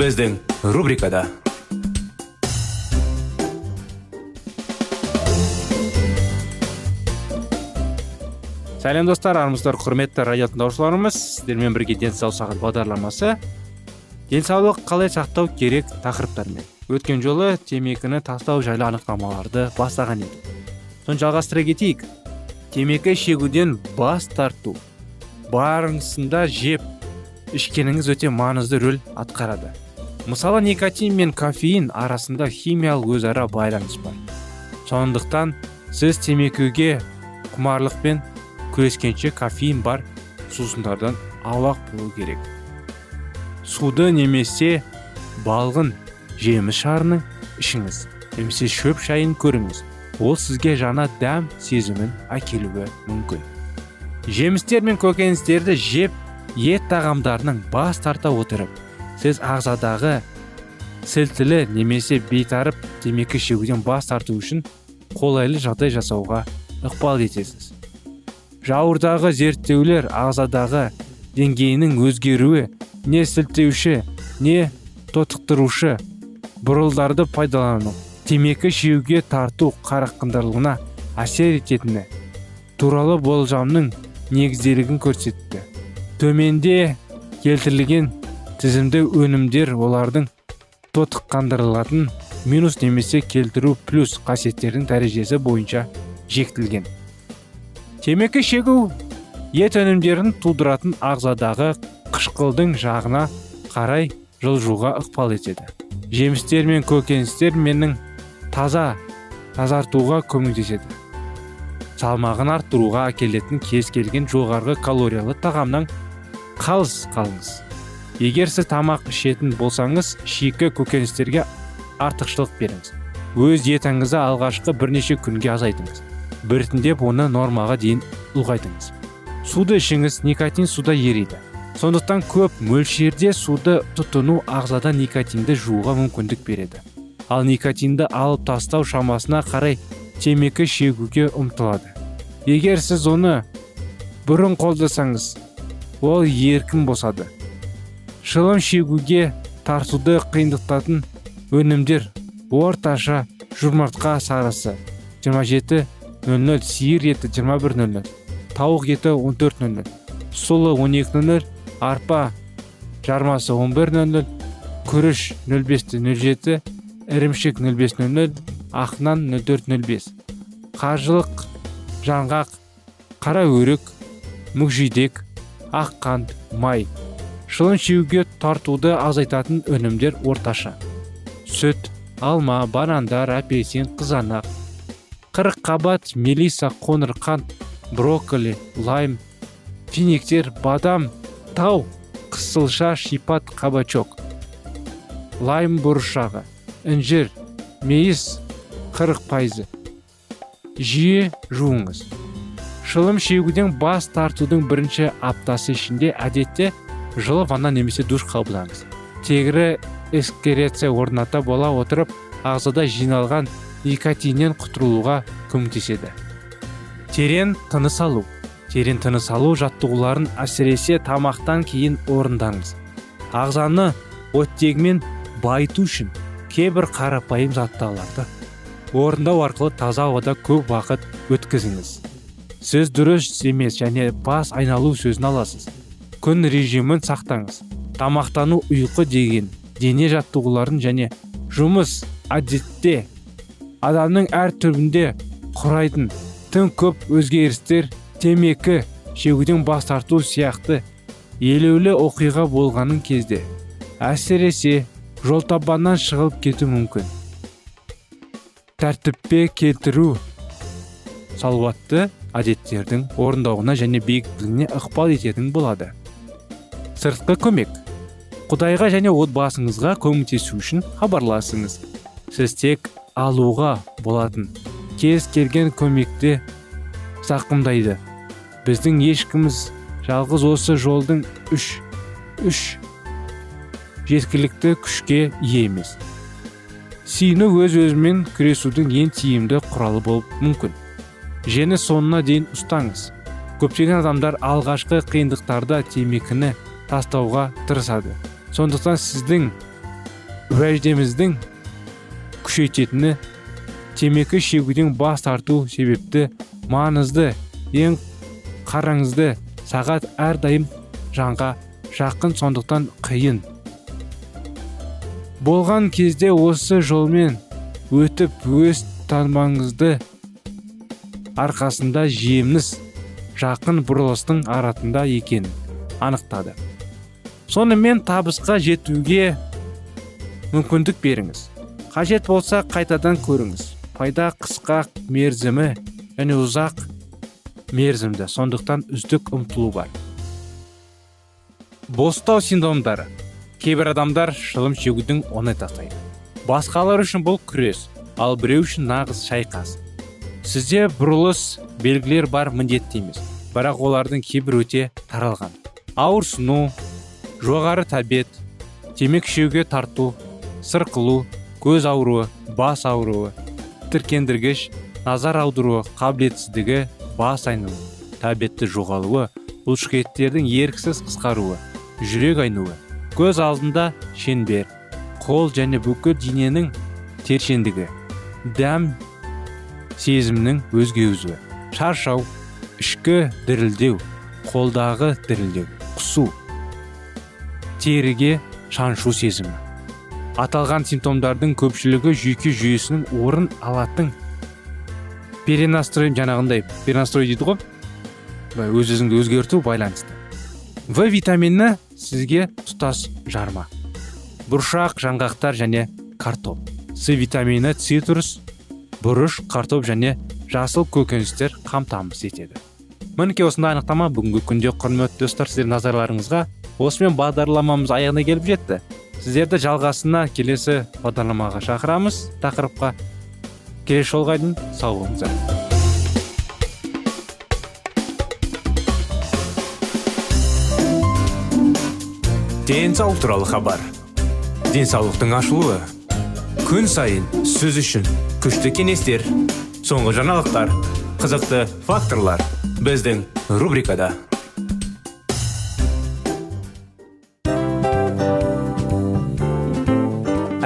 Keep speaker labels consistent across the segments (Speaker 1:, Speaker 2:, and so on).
Speaker 1: Біздің рубрикада сәлем достар армысыздар құрметті радио тыңдаушыларымыз сіздермен бірге денсаулық сағат бағдарламасы денсаулық қалай сақтау керек тақырыптармен өткен жолы темекіні тастау жайлы анықтамаларды бастаған едік соны жалғастыра кетейік темекі шегуден бас тарту барысында жеп ішкеніңіз өте маңызды рөл атқарады мысалы никотин мен кофеин арасында химиялық өзара байланыс бар. Сондықтан сіз темекіге құмарлықпен күрескенше кофеин бар сусындардан аулақ болу керек. Суды немесе балғын жеміс шарының ішіңіз немесе шөп шайын көріңіз. Ол сізге жаңа дәм сезімін әкелуі мүмкін. Жемістер мен көкөністерді жеп ет тағамдарының бас тарта отырып сіз ағзадағы сілтілі немесе бейтарып темекі шегуден бас тарту үшін қолайлы жағдай жасауға ықпал етесіз. Жауырдағы зерттеулер ағзадағы деңгейінің өзгеруі не сілтеуші не тотықтырушы бұрылдарды пайдалану темекі шегуге тарту қарақындырылығына әсер ететіні туралы болжамның негізделігін көрсетті. Төменде келтірілген тізімді өнімдер олардың тотыққандырылатын минус немесе келтіру плюс қасиеттердің дәрежесі бойынша жектілген темекі шегу ет өнімдерін тудыратын ағзадағы қышқылдың жағына қарай жылжуға ықпал етеді. Жемістер мен көкөністер менің таза тазартуға көмектеседі. Салмағын арттыруға әкелетін кез келген жоғарғы калориялы тағамнан қалыс қалыңыз. Егер сіз тамақ ішетін болсаңыз шикі көкөністерге артықшылық беріңіз. Өз диетаңызды алғашқы бірнеше күнге азайтыңыз. Біртіндеп оны нормаға дейін ұлғайтыңыз. Суды ішіңіз никотин суда ериді сондықтан көп мөлшерде суды тұтыну ағзада никотинді жууға мүмкіндік береді. Ал никотинді алып тастау шамасына қарай темекі шегуге ұмтылады. Егер сіз оны бұрын қолдасаңыз ол еркін босады. Шылым шегуге тартуды қиындықтатын өнімдер. Орташа жұмыртқа сарысы 27.00 сиыр еті 21.00 тауық еті 14.00 сұлы 12.00 арпа жармасы 11.00 күріш 05.07 ірімшік 05.00 ақнан 04.05 қажылық жаңғақ қара өрік мүкжидек ақ қант май. Шылым шеуге тартуды азайтатын өнімдер орташа. Сүт алма банандар апельсин қызанақ. Қырыққабат мелиса қоңырқант брокколи лайм финиктер бадам тау қысылша шипат кабачок лайм бұрышағы інжір мейіз қырық пайызы. Жиі жуыңыз. Шылым шегуден бас тартудың бірінші аптасы ішінде әдетте жылы ванна немесе душ қабылдаңыз. Тегірі эскереция орната бола отырып ағзада жиналған никотиннен құтылуға көмектеседі. Терең тыныс алу. Терең тыныс алу жаттығуларын әсіресе тамақтан кейін орындаңыз. Ағзаны оттегімен байыту үшін кейбір қарапайым затталарды орындау арқылы таза ауада көп уақыт өткізіңіз. Сіз дұрыс емес және бас айналу сөзін аласыз. Күн режимін сақтаңыз. Тамақтану ұйқы деген дене жаттығуларын және жұмыс әдетте адамның әр түбінде құрайтын тым көп өзгерістер темекі шегуден бас тарту сияқты елеулі оқиға болғанын кезде. Әсіресе жолтабаннан шығып кету мүмкін. Тәртіппе келтіру салауатты әдеттердің орындауына және биіктігіне ықпал ететін болады. Сыртқы көмек. Құдайға және отбасыңызға көмектесу үшін хабарласыңыз. Сіз тек алуға болатын. Кез келген көмекті сақымдайды біздің ешкіміз жалғыз осы жолдың үш үш жеткілікті күшке ие емес. Сүйіну өз өзімен күресудің ең тиімді құралы болып мүмкін. Жені соңына дейін ұстаңыз. Көптеген адамдар алғашқы қиындықтарда темекіні тастауға тырысады. Сондықтан сіздің уәждеміздің күшейтетіні темекі шегуден бас тарту себепті маңызды ең қараңызды сағат әрдайым жанға жақын сондықтан қиын. Болған кезде осы жолмен өтіп өз танбаңызды арқасында жеміс жақын бұрылыстың аратында екенін анықтады. Сонымен табысқа жетуге мүмкіндік беріңіз. Қажет болса қайтадан көріңіз. Пайда қысқа мерзімі және ұзақ мерзімді. Сондықтан үздік ұмтылу бар. Бостау синдромдары. Кейбір адамдар шылым шегудің оңай тастайды басқалар үшін бұл күрес ал біреу үшін нағыз шайқас. Сізде бұрылыс белгілер бар міндетті емес бірақ олардың кейбір өте таралған. Ауырсыну жоғары тәбет темекі шеуге тарту сырқылу көз ауруы бас ауруы тіркендіргіш назар аударуы қабілетсіздігі бас айнуы тәбетті жоғалуы бұлшықеттердің еріксіз қысқаруы жүрек айнуы көз алдында шеңбер қол және бүкіл дененің тершендігі дәм сезімнің өзгеруі шаршау ішкі дірілдеу қолдағы дірілдеу құсу теріге шаншу сезімі. Аталған симптомдардың көпшілігі жүйке жүйесінің орын алатын перенастрой жаңағындай перенастрой дейді ғой. Өз өзіңді өзгерту байланысты. В витамині сізге тұтас жарма. Бұршақ жаңғақтар және картоп. С витамині цитрус бұрыш картоп және жасыл көкөністер қамтамасыз етеді. Мінекей осындай анықтама бүгінгі күнде құрметті достар сіздердің назарларыңызға осымен бағдарламамыз аяғына келіп жетті. Сіздерді жалғасына келесі бағдарламаға шақырамыз. Тақырыпқа келесі жолға дейін сау болыңыздар.
Speaker 2: Денсаулық туралы хабар. Денсаулықтың ашылуы. Күн сайын сөз үшін күшті кеңестер соңғы жаңалықтар қызықты факторлар біздің рубрикада.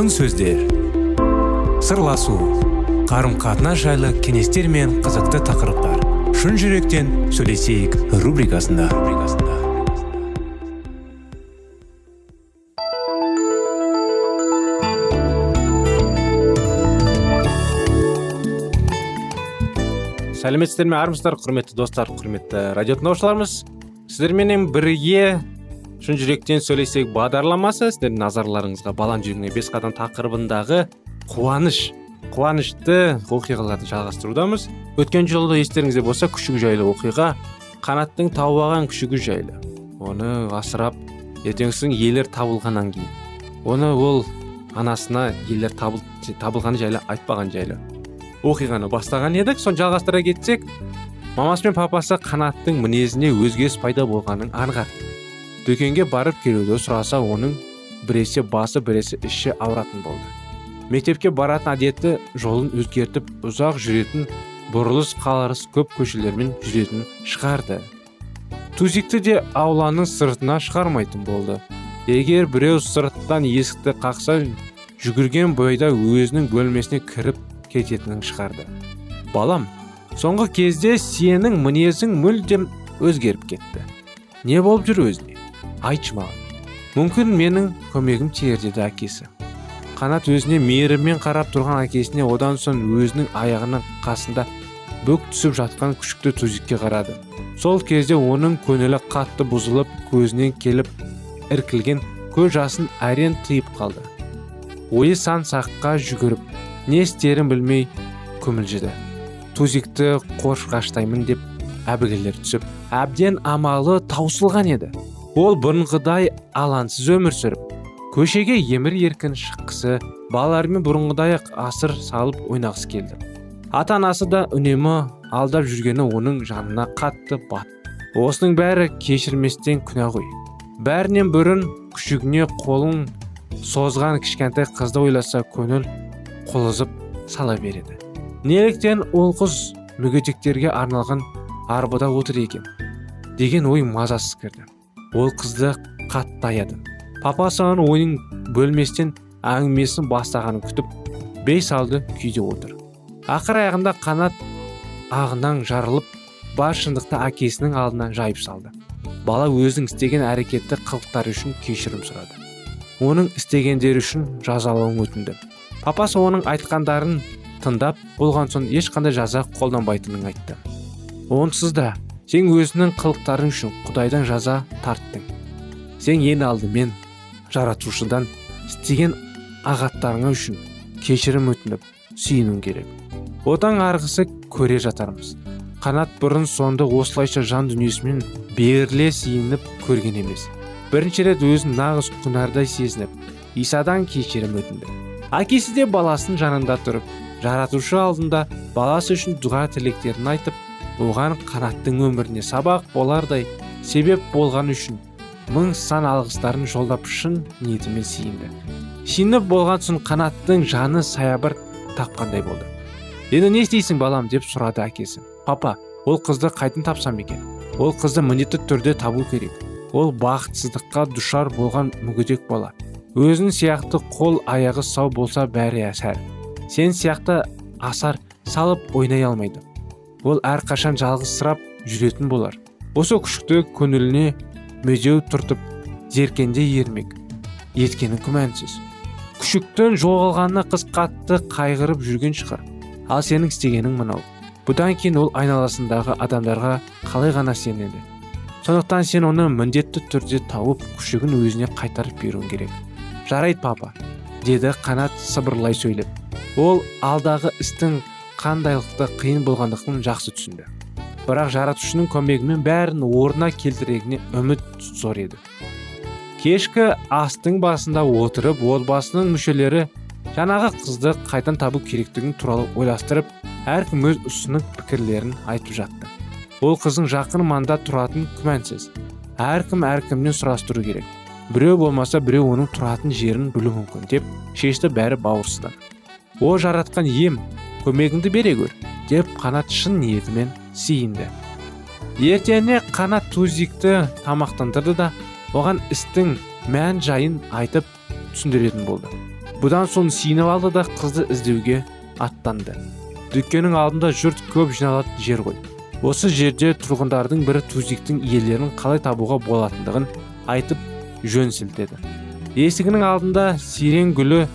Speaker 2: Алтын сөздер. Сырласу қарым қатынас жайлы кеңестер мен қызықты тақырыптар. Шын жүректен сөйлесейік рубрикасында.
Speaker 1: Сәлеметсіздер ме? Армысыздар құрметті достар құрметті радио тыңдаушыларымыз сіздерменен бірге шын жүректен сөйлесейік бағдарламасы сіздердің назарларыңызға балан жүрегіне бес қадам тақырыбындағы қуаныш қуанышты оқиғаларды жалғастырудамыз өткен жолы естеріңізде болса күшік жайлы оқиға қанаттың тауып алған күшігі жайлы оны асырап ертеңгісін иелер табылғаннан кейін оны ол анасына иелер табылғаны жайлы айтпаған жайлы оқиғаны бастаған едік соны жалғастыра кетсек мамасы мен папасы қанаттың мінезіне өзгеріс пайда болғанын аңғарды дүкенге барып келуді сұраса оның біресе басы біресе іші ауыратын болды. Мектепке баратын әдеті жолын өзгертіп ұзақ жүретін бұрылыс қаларыс көп көшелермен жүретін шығарды. Тузикті де ауланың сыртына шығармайтын болды. Егер біреу сырттан есікті қақса жүгірген бойда өзінің бөлмесіне кіріп кететінін шығарды. Балам соңғы кезде сенің мінезің мүлдем өзгеріп кетті. Не болып жүр өзіне айтшы маған мүмкін менің көмегім тиер деді әкесі. Қанат өзіне мейіріммен қарап тұрған әкесіне одан соң өзінің аяғының қасында бүк түсіп жатқан күшікті тузикке қарады. Сол кезде оның көңілі қатты бұзылып көзінен келіп іркілген көз жасын әрең тыйып қалды. Ойы сан саққа жүгіріп не істерін білмей күмілжіді. Тузикті қоршғаштаймын деп әбігерлер түсіп әбден амалы таусылған еді ол бұрынғыдай алаңсыз өмір сүріп көшеге емір еркін шыққысы балаларымен бұрынғыдай ақ асыр салып ойнағысы келді. Ата анасы да үнемі алдап жүргені оның жанына қатты бат. Осының бәрі кешірместен күнә ғой бәрінен бұрын күшігіне қолын созған кішкентай қызды ойласа көңіл құлызып сала береді. Неліктен ол қыз мүгедектерге арналған арбада отыр екен? Деген ой мазасыз кірді. Ол қызды қатты аяды. Папасы оның ойын бөлместен әңгімесін бастағанын күтіп бейсалды күйде отыр. Ақыр аяғында қанат ағынан жарылып бар шындықты әкесінің алдына жайып салды. Бала өзінің істеген әрекетті қылықтары үшін кешірім сұрады. Оның істегендері үшін жазалауын өтінді. Папасы оның айтқандарын тыңдап болған соң ешқандай жаза қолданбайтынын айтты. Онсыз да сен өзінің қылықтарың үшін құдайдан жаза тарттың. Сен ең алдымен жаратушыдан істеген ағаттарыңа үшін кешірім өтініп сүйінуің керек. Одан арғысы көре жатармыз. Қанат бұрын сонды осылайша жан дүниесімен беріле сиініп көрген емес. Бірінші рет өзін нағыз күнәрдай сезініп исадан кешірім өтінді. Әкесі де баласының жанында тұрып жаратушы алдында баласы үшін дұға тілектерін айтып оған қанаттың өміріне сабақ болардай себеп болған үшін мың сан алғыстарын жолдап шын ниетімен сиынды сиынып болған соң қанаттың жаны саябыр тапқандай болды. Енді не істейсің балам? деп сұрады әкесі папа ол қызды қайдан тапсам екен? Ол қызды міндетті түрде табу керек. Ол бақытсыздыққа душар болған мүгедек бала. Өзің сияқты қол аяғы сау болса бәрі әсәр сен сияқты асар салып ойнай алмайды. Ол әрқашан жалғызсырап жүретін болар. Осы күшікті көңіліне медеу тұртып зеркенде ермек. Еткені күмәнсіз. Күшіктің жоғалғанына қыз қатты қайғырып жүрген шығар. Ал сенің істегенің мынау. Бұдан кейін ол айналасындағы адамдарға қалай ғана сенеді? Сондықтан сен оны міндетті түрде тауып күшігін өзіне қайтарып беруің керек. Жарайды папа деді қанат сыбырлай сөйлеп. Ол алдағы істің қандайлықты қиын болғандығын жақсы түсінді. Бірақ жаратушының көмегімен бәрін орнына келтірегіне үміт зор еді. Кешкі астың басында отырып отбасының мүшелері жаңағы қызды қайдан табу керектігін туралы ойластырып әркім өз ұсынып пікірлерін айтып жатты. Ол қыздың жақын маңда тұратын күмәнсіз. Әркім әркімнен сұрастыру керек. Біреу болмаса біреу оның тұратын жерін білу мүмкін деп шешті бәрі бауырсындар о жаратқан ем көмегіңді бере көр деп қанат шын ниетімен сиынды ертеңіне қанат тузикті тамақтандырды да оған істің мән жайын айтып түсіндіретін болды. Бұдан соң сиініп алды да қызды іздеуге аттанды. Дүкеннің алдында жұрт көп жиналатын жер ғой. Осы жерде тұрғындардың бірі тузиктің иелерін қалай табуға болатындығын айтып жөн сілтеді. Есігінің алдында сирен гүлі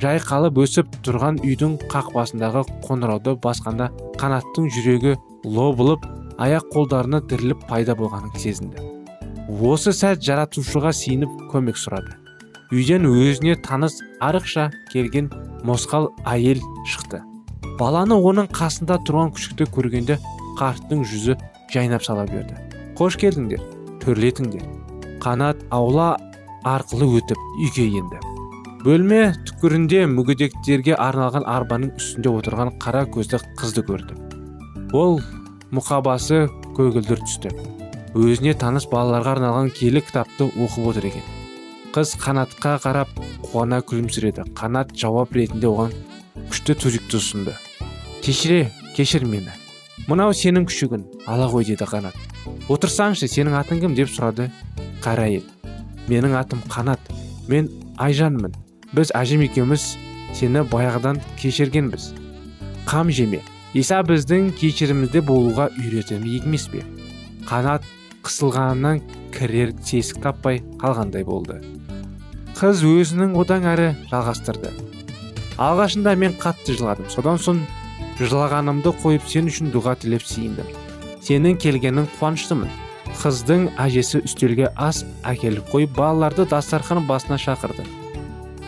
Speaker 1: жайқалып өсіп тұрған үйдің қақпасындағы қоңырауды басқанда қанаттың жүрегі лобылып аяқ қолдарына тіріліп пайда болғанын сезінді. Осы сәт жаратушыға сиініп көмек сұрады. Үйден өзіне таныс арықша келген мосқал әйел шықты. Баланы оның қасында тұрған күшікті көргенде қарттың жүзі жайнап сала берді. Қош келдіңдер төрлетіңдер. Қанат аула арқылы өтіп үйге енді. Бөлме түкірінде мүгедектерге арналған арбаның үстінде отырған қара көзді қызды көрді ол мұқабасы көгілдір түсті. Өзіне таныс балаларға арналған киелі кітапты оқып отыр екен. Қыз қанатқа қарап қуана күлімсіреді қанат жауап ретінде оған күшті түзікті ұсынды. Кешіре кешір мені. Мынау сенің күшігін. Ала ғой деді қанат. Отырсаңшы сенің атың кім? деп сұрады қара әйел. Менің атым қанат. Мен айжанмын біз әжем екеуміз сені баяғыдан кешіргенбіз. Қам жеме иса біздің кешірімізде болуға үйретеді емес пе? Қанат қысылғанынан кірер тесік таппай қалғандай болды. Қыз өзінің одан әрі жалғастырды. Алғашында мен қатты жыладым. Содан соң жылағанымды қойып сен үшін дұға тілеп сиіндім сенің келгенің қуаныштымын. Қыздың әжесі үстелге ас әкеліп қойып балаларды дастархан басына шақырды.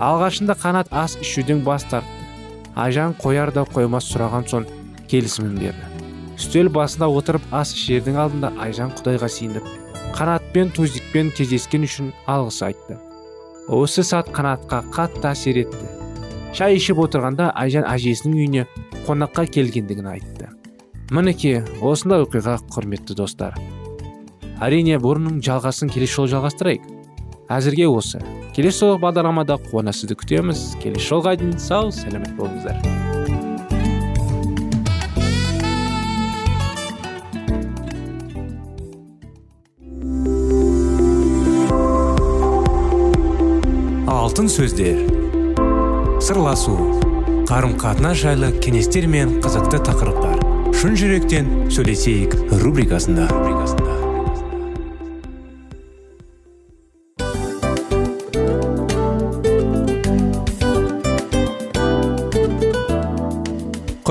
Speaker 1: Алғашында қанат ас ішуден бас тартты. Айжан қояр да қоймас сұраған соң келісімін берді. Үстел басында отырып ас ішердің алдында айжан құдайға сиініп қанатпен тузикпен кездескен үшін алғыс айтты. Осы сәт қанатқа қатты әсер етті. Шай ішіп отырғанда айжан әжесінің үйіне қонаққа келгендігін айтты. Мінекей осындай оқиға құрметті достар. Әрине бұрынның жалғасын келесі жолы жалғастырайық. Әзірге осы. Келесі жолғы бағдарламада қуана сізді күтеміз. Келесі жолға дейін сау сәлемет болыңыздар.
Speaker 2: Алтын сөздер. Сырласу. Қарым қатынас жайлы кеңестер мен қызықты тақырыптар. Шын жүректен сөйлесейік рубрикасында.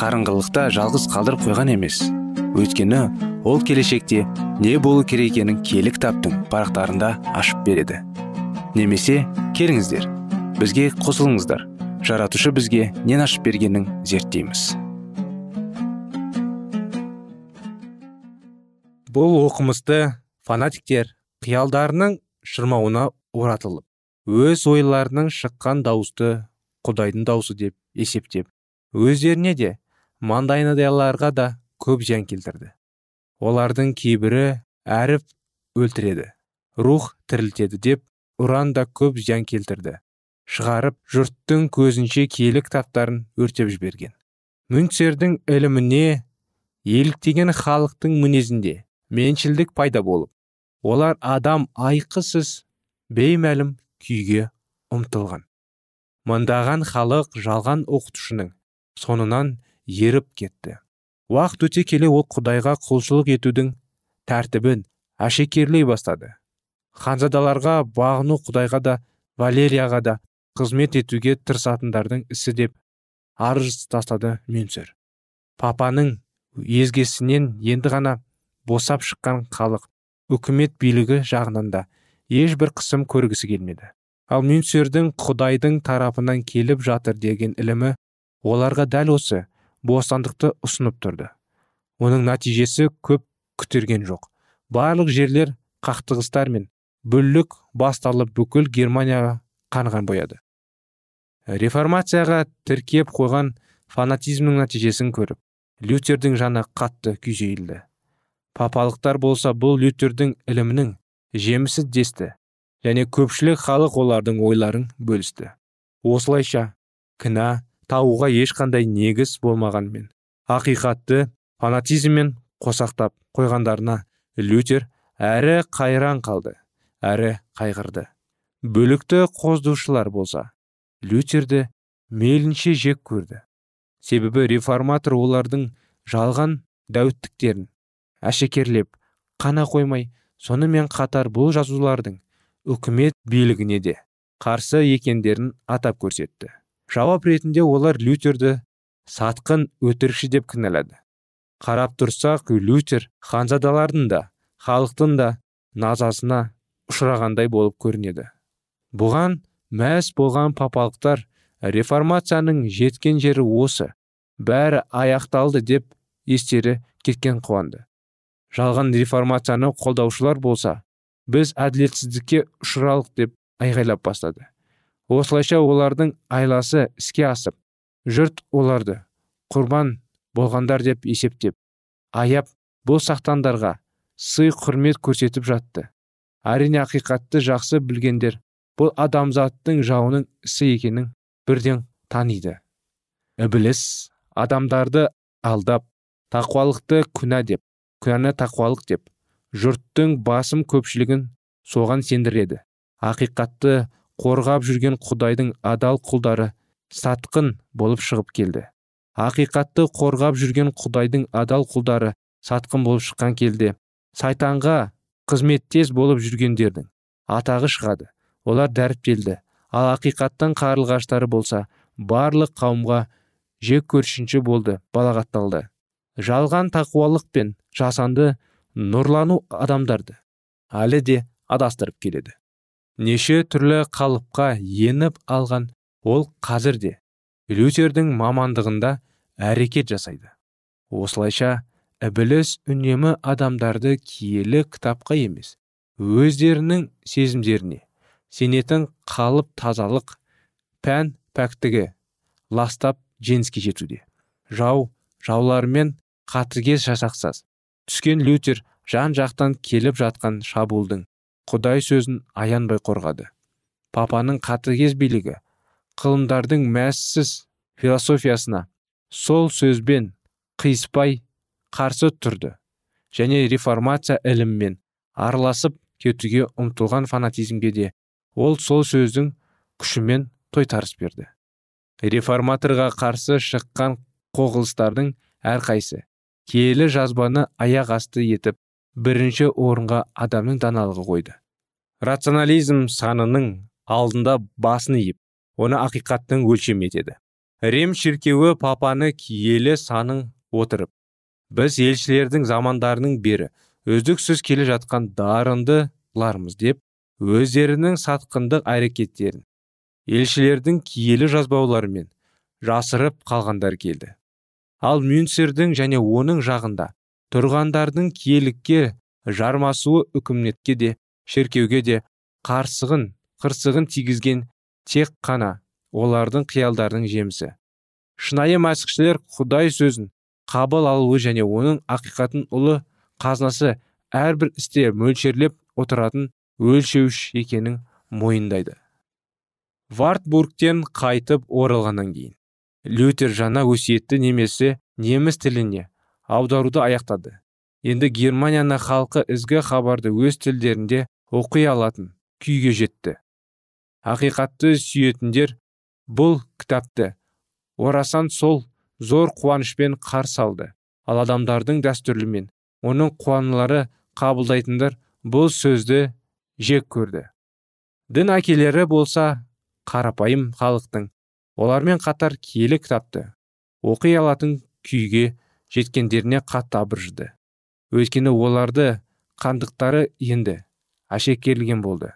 Speaker 1: қарыңғылықта жалғыз қалдырып қойған емес. Өйткені ол келешекте не болу керек екенін кітаптың парақтарында ашып береді. Немесе келіңіздер бізге қосылыңыздар. Жаратушы бізге нен ашып бергенін зерттейміз. Бұл оқымысты фанатиктер қиялдарының шырмауына оратылып өз ойларының шыққан дауысты құдайдың дауысы деп есептеп өздеріне де маңдайнадайларға да көп зиян келтірді. Олардың кейбірі әріп өлтіреді рух тірілтеді деп ұран да көп зиян келтірді. Шығарып жұрттың көзінше киелі кітаптарын өртеп жіберген. Мюнцердің іліміне еліктеген халықтың мінезінде меншілдік пайда болып олар адам айқысыз беймәлім күйге ұмтылған. Мыңдаған халық жалған оқытушының соңынан еріп кетті. Уақыт өте келе ол құдайға құлшылық етудің тәртібін әшекерлей бастады. Ханзадаларға бағыну құдайға да валерияға да қызмет етуге тырысатындардың ісі деп арыз тастады мюнцер папаның езгесінен енді ғана босап шыққан халық үкімет билігі жағынан да ешбір қысым көргісі келмеді. Ал мюнцердің құдайдың тарапынан келіп жатыр деген ілімі оларға дәл осы бостандықты ұсынып тұрды. Оның нәтижесі көп күтерген жоқ. Барлық жерлер қақтығыстар мен бүлік басталып бүкіл германияға қанған бояды. Реформацияға тіркеп қойған фанатизмнің нәтижесін көріп лютердің жаны қатты күйзелді. Папалықтар болса бұл лютердің ілімінің жемісі десті және көпшілік халық олардың ойларын бөлісті. Осылайша кінә тауға ешқандай негіз болмағанмен ақиқатты фанатизммен қосақтап қойғандарына лютер әрі қайран қалды әрі қайғырды. Бөлікті қоздушылар болса лютерді мейлінше жек көрді. Себебі реформатор олардың жалған дәуіттіктерін әшекерлеп қана қоймай сонымен қатар бұл жазулардың үкімет билігіне де қарсы екендерін атап көрсетті. Жауап ретінде олар лютерді сатқын өтірікші деп кінәлады. Қарап тұрсақ лютер ханзадалардың да халықтың да назасына ұшырағандай болып көрінеді. Бұған мәз болған папалықтар реформацияның жеткен жері осы бәрі аяқталды деп естері кеткен қуанды. Жалған реформацияны қолдаушылар болса біз әділетсіздікке ұшыралық деп айғайлап бастады. Осылайша олардың айласы іске асып жұрт оларды құрбан болғандар деп есептеп аяп бұл сақтандарға сый құрмет көрсетіп жатты. Әрине ақиқатты жақсы білгендер бұл адамзаттың жауының ісі екенін бірден таниды. Ібіліс адамдарды алдап тақуалықты күнә деп күнәні тақуалық деп жұрттың басым көпшілігін соған сендіреді. Ақиқатты қорғап жүрген құдайдың адал құлдары сатқын болып шығып келді. Ақиқатты қорғап жүрген құдайдың адал құлдары сатқын болып шыққан келді. Сайтанға қызметтес болып жүргендердің атағы шығады. Олар дәріптелді. Ал ақиқаттың қарлығаштары болса барлық қауымға жек көршінші болды балағатталды. Жалған тақуалық пен жасанды нұрлану адамдарды әлі де адастырып келеді. Неше түрлі қалыпқа еніп алған ол қазір де лютердің мамандығында әрекет жасайды. Осылайша ібіліс үнемі адамдарды киелі кітапқа емес өздерінің сезімдеріне сенетін қалып тазалық пән пәктігі ластап жеңіске жетуде. Жау жауларымен қатыгез жасақсыз. Түскен лютер жан жақтан келіп жатқан шабуылдың құдай сөзін аянбай қорғады. Папаның қатыгез билігі қылымдардың мәссіз философиясына сол сөзбен қиыспай қарсы тұрды және реформация іліммен араласып кетуге ұмтылған фанатизмге де ол сол сөздің күшімен тойтарыс берді. Реформаторға қарсы шыққан қоғылыстардың әрқайсы киелі жазбаны аяқ асты етіп бірінші орынға адамның даналығы қойды. Рационализм санының алдында басын иіп оны ақиқаттың өлшем етеді. Рим шіркеуі папаны киелі санын отырып біз елшілердің замандарының бері үздіксіз келе жатқан дарындылармыз деп өздерінің сатқындық әрекеттерін елшілердің киелі жазбауларымен жасырып қалғандар келді. Ал мюнцердің және оның жағында тұрғандардың киелікке жармасуы үкіметке де шіркеуге де қарсығын қырсығын тигізген тек қана олардың қиялдарының жемісі. Шынайы мәсіхшілер құдай сөзін қабыл алуы және оның ақиқатын ұлы қазынасы әрбір істе мөлшерлеп отыратын өлшеуіш екенін мойындайды. Вартбургтен қайтып оралғаннан кейін лютер жаңа өсиетті немесе неміс тіліне аударуды аяқтады. Енді германияны халқы ізгі хабарды өз тілдерінде оқи алатын күйге жетті. Ақиқатты сүйетіндер бұл кітапты орасан сол зор қуанышпен қарсы алды. Ал адамдардың дәстүрлімен оның қуанулары қабылдайтындар бұл сөзді жек көрді. Дін әкелері болса қарапайым халықтың олармен қатар киелі кітапты оқи алатын күйге жеткендеріне қатты абыржыды. Өйткені оларды қандықтары енді әшекерілген болды.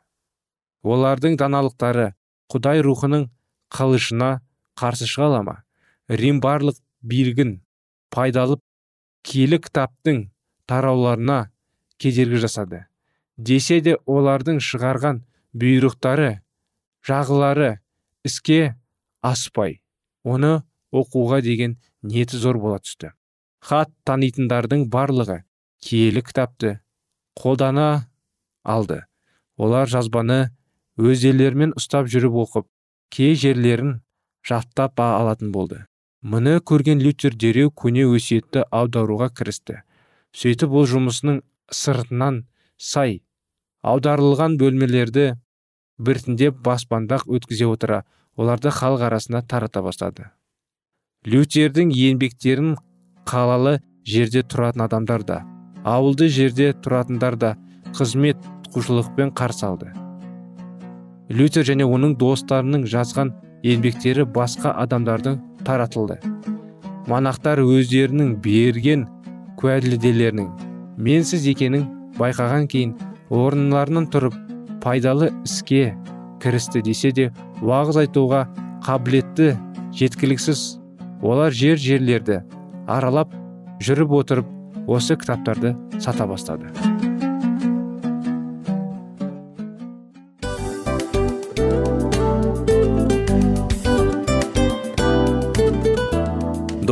Speaker 1: Олардың даналықтары құдай рухының қылышына қарсы шыға ала ма? Рим барлық билігін пайдалып киелі кітаптың тарауларына кедергі жасады. Десе де олардың шығарған бұйрықтары жағылары іске аспай оны оқуға деген ниеті зор бола түсті. Хат танитындардың барлығы киелі кітапты қолдана алды. Олар жазбаны өздерімен ұстап жүріп оқып кей жерлерін жаттап алатын болды. Мұны көрген лютер дереу көне өсиетті аударуға кірісті. Сөйтіп ол жұмысының сыртынан сай аударылған бөлмелерді біртіндеп баспандақ өткізе отыра оларды халық арасына тарата бастады. Лютердің еңбектерін қалалы жерде тұратын адамдар да ауылды жерде тұратындар да қызмет құшылықпен қарсы алды. Лютер және оның достарының жазған еңбектері басқа адамдардың таратылды. Монахтар өздерінің берген куәліделерінің менсіз екенін байқаған кейін орынларынан тұрып пайдалы іске кірісті десе де уағыз айтуға қабілетті жеткіліксіз олар жер жерлерді аралап жүріп отырып осы кітаптарды сата бастады.